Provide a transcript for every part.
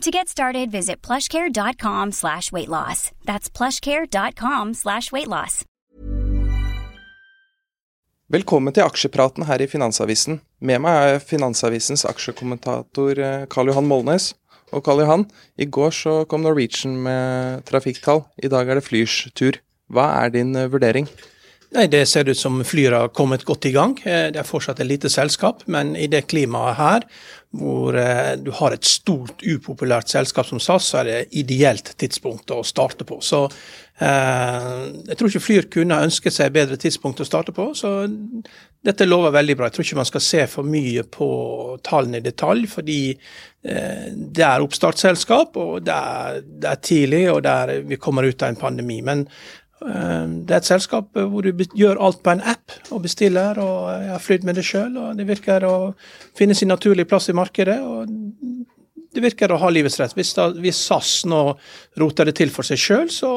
To get started, visit plushcare.com slash weight loss. That's plushcare.com slash weight loss. Velkommen til aksjepraten her i Finansavisen. Med meg er Finansavisens aksjekommentator eh, Karl Johan Molnes. Og Karl Johan, i går så kom Norwegian med trafikktall. I dag er det Flyrs tur. Hva er din eh, vurdering? Nei, Det ser ut som Flyr har kommet godt i gang. Eh, det er fortsatt et lite selskap, men i det klimaet her, hvor du har et stort, upopulært selskap som SAS, så er det ideelt tidspunkt å starte på. Så eh, jeg tror ikke Flyr kunne ønske seg bedre tidspunkt å starte på. Så dette lover veldig bra. Jeg tror ikke man skal se for mye på tallene i detalj, fordi eh, det er oppstartsselskap, og det er, det er tidlig, og det er, vi kommer ut av en pandemi. Men Eh, det er et selskap hvor du gjør alt på en app og bestiller, og jeg har flydd med det sjøl. Det virker å finne sin naturlige plass i markedet. og Det virker å ha livets rett. Hvis, da, hvis SAS nå roter det til for seg sjøl, så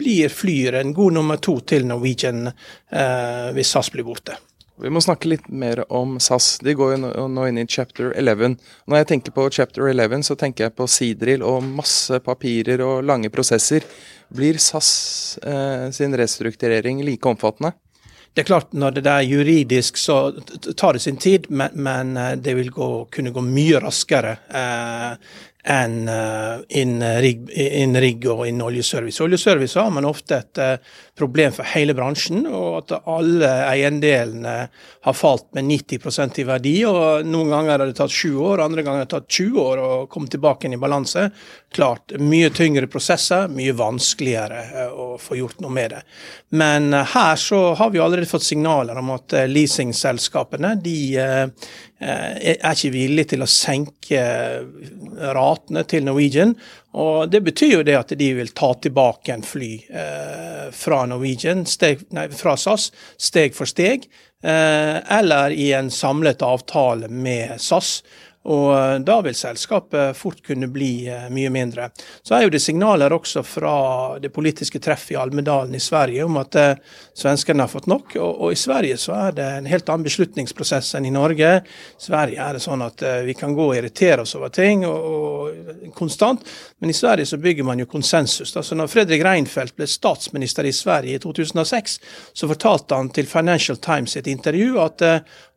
blir Flyr en god nummer to til Norwegian eh, hvis SAS blir borte. Vi må snakke litt mer om SAS. De går jo nå inn i chapter 11. Når jeg tenker på chapter 11, så tenker jeg på sidrill og masse papirer og lange prosesser. Blir SAS eh, sin restrukturering like omfattende? Det er klart, når det er juridisk, så tar det sin tid, men, men eh, det vil gå, kunne gå mye raskere eh, enn uh, innen rigg, in rigg og innen oljeservice. Oljeservice har man ofte et uh, problem for hele bransjen, og at alle eiendelene har falt med 90% i verdi. og Noen ganger har det tatt sju år, andre ganger har det tatt 20 år å komme tilbake inn i balanse. Klart, mye tyngre prosesser, mye vanskeligere uh, å få gjort noe med det. Men her så har vi allerede fått signaler om at leasingselskapene de er ikke villige til å senke ratene til Norwegian. Og Det betyr jo det at de vil ta tilbake en fly eh, fra Norwegian, steg, nei, fra SAS, steg for steg. Eh, eller i en samlet avtale med SAS. Og eh, da vil selskapet fort kunne bli eh, mye mindre. Så er jo det signaler også fra det politiske treffet i Almedalen i Sverige om at eh, svenskene har fått nok. Og, i Sverige så er det en helt annen beslutningsprosess enn i Norge. I Sverige er det sånn at vi kan gå og irritere oss over ting og, og konstant, men i Sverige så bygger man jo konsensus. Altså når Fredrik Reinfeldt ble statsminister i Sverige i 2006, så fortalte han til Financial Times i et intervju at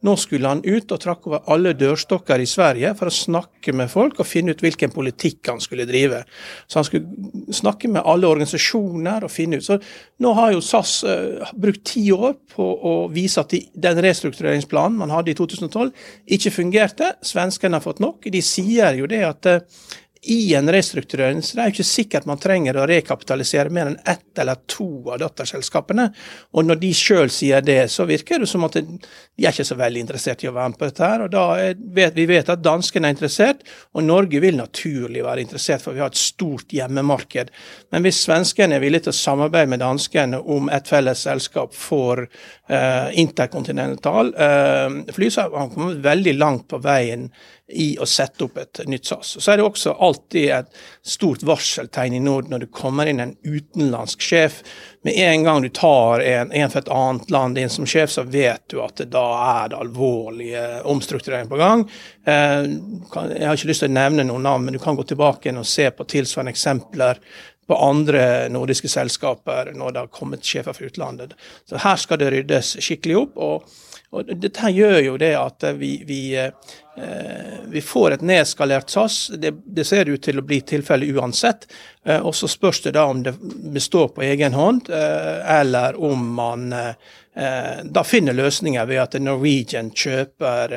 nå skulle han ut og trakke over alle dørstokker i Sverige for å snakke med folk og finne ut hvilken politikk han skulle drive. Så han skulle snakke med alle organisasjoner og finne ut. Så nå har jo SAS uh, brukt ti år på å vise at de, den restruktureringsplanen man hadde i 2012 ikke fungerte. Svenskene har fått nok. De sier jo det at uh, i en restrukturering så det er jo ikke sikkert man trenger å rekapitalisere mer enn ett eller to av datterselskapene. Og når de sjøl sier det, så virker det som at de er ikke så veldig interessert i å være med på dette. her, og da vet, Vi vet at danskene er interessert, og Norge vil naturlig være interessert, for vi har et stort hjemmemarked. Men hvis svenskene er villige til å samarbeide med danskene om et felles selskap for uh, interkontinental uh, fly, så har man kommet veldig langt på veien i å sette opp et nytt SAS. Så er det også alltid et stort varseltegn i Norden når det kommer inn en utenlandsk sjef. Med en gang du tar en, en fra et annet land inn som sjef, så vet du at det, da er det alvorlige omstruktureringer på gang. Eh, jeg har ikke lyst til å nevne noen navn, men du kan gå tilbake og se på tilsvarende eksempler på andre nordiske selskaper når det har kommet sjefer fra utlandet. Så her skal det ryddes skikkelig opp. og og Dette gjør jo det at vi, vi, vi får et nedskalert SAS. Det, det ser ut til å bli tilfellet uansett. Og så spørs det da om det består på egen hånd, eller om man da finner løsninger ved at Norwegian kjøper,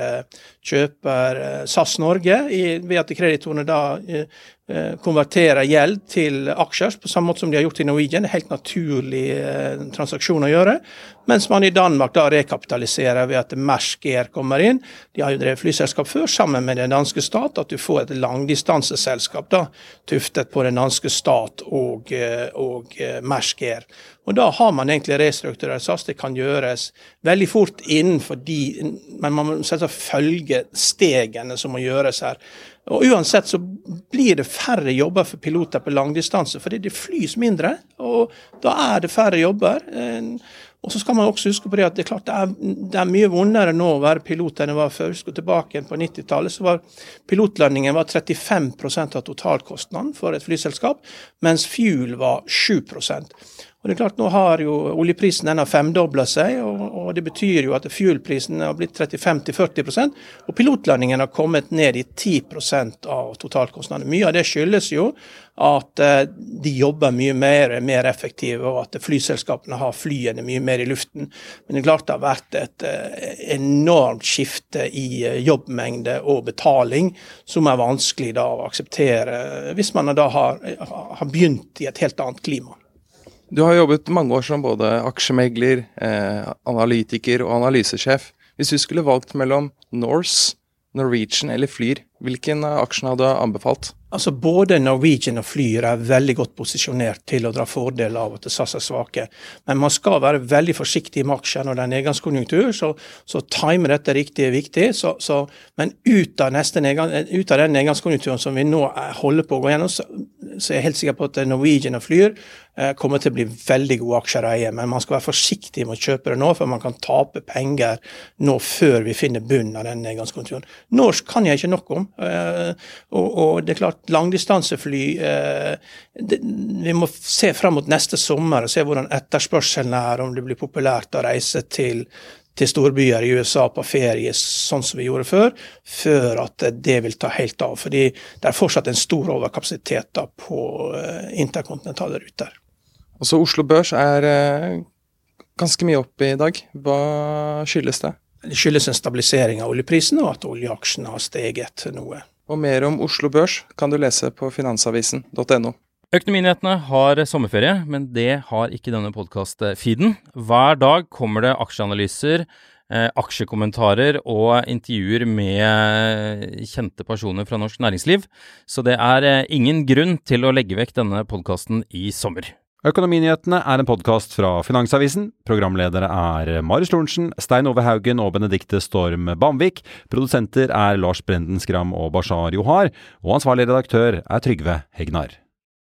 kjøper SAS Norge, ved at kreditorene da konverterer gjeld til aksjer, på samme måte som de har gjort i Norwegian. Det er helt naturlig eh, transaksjon å gjøre. Mens man i Danmark da rekapitaliserer ved at Mersk Air kommer inn. De har jo drevet flyselskap før, sammen med den danske stat. At du får et langdistanseselskap da, tuftet på den danske stat og, eh, og eh, Mersk Air. Og Da har man egentlig restrukturert SAS. Det kan gjøres veldig fort innenfor de Men man må selvsagt følge stegene som må gjøres her. Og Uansett så blir det færre jobber for piloter på langdistanse, fordi det flys mindre. Og da er det færre jobber. Og så skal man også huske på det at det er klart det er, det er mye vondere nå å være pilot enn det var før. Husk tilbake på 90-tallet så var pilotlønningen var 35% av totalkostnaden for et flyselskap, mens fuel var 7 og det er klart, Nå har jo oljeprisen den har femdobla seg, og, og, det betyr jo at fuelprisen har blitt 35-40% og pilotlandingen har kommet ned i 10% av totalkostnadene. Mye av det skyldes jo at uh, de jobber mye mer, mer effektive, og at flyselskapene har flyene mye mer i luften. Men det er klart det har vært et uh, enormt skifte i uh, jobbmengde og betaling, som er vanskelig da å akseptere hvis man da har, har begynt i et helt annet klima. Du har jobbet mange år som både aksjemegler, eh, analytiker og analysesjef. Hvis du skulle valgt mellom Norse, Norwegian eller Flyr, hvilken av aksjene hadde du anbefalt? Altså Både Norwegian og Flyr er veldig godt posisjonert til å dra fordel av at SAS er svake. Men man skal være veldig forsiktig med aksjer når det er nedgangskonjunktur, så, så time dette riktig er viktig. Så, så, men ut av, nedgang, ut av, den nedgangskonjunkturen som vi nå holder på å gå gjennom, så, jeg er helt sikker på at Norwegian og Flyr Eh, kommer til å bli veldig gode aksjer å eie, men man skal være forsiktig med å kjøpe det nå, for man kan tape penger nå før vi finner bunnen av den nedgangskonjunkturen. Norsk kan jeg ikke nok om. Eh, og, og det er klart, langdistansefly eh, Vi må se fram mot neste sommer og se hvordan etterspørselen er, om det blir populært å reise til til storbyer i USA på ferie, sånn som vi gjorde før, før at det vil ta helt av. Fordi det er fortsatt en stor overkapasitet på interkontinentale ruter. Også Oslo Børs er eh, ganske mye opp i dag. Hva skyldes det? Det skyldes en stabilisering av oljeprisen og at oljeaksjene har steget noe. Og mer om Oslo Børs kan du lese på finansavisen.no. Økonominyhetene har sommerferie, men det har ikke denne podkast-feeden. Hver dag kommer det aksjeanalyser, eh, aksjekommentarer og intervjuer med kjente personer fra norsk næringsliv, så det er eh, ingen grunn til å legge vekk denne podkasten i sommer. Økonominyhetene er en podkast fra Finansavisen. Programledere er Marius Lorentzen, Stein Ove Haugen og Benedikte Storm Bamvik. Produsenter er Lars Brenden Skram og Bashar Johar. Og ansvarlig redaktør er Trygve Hegnar.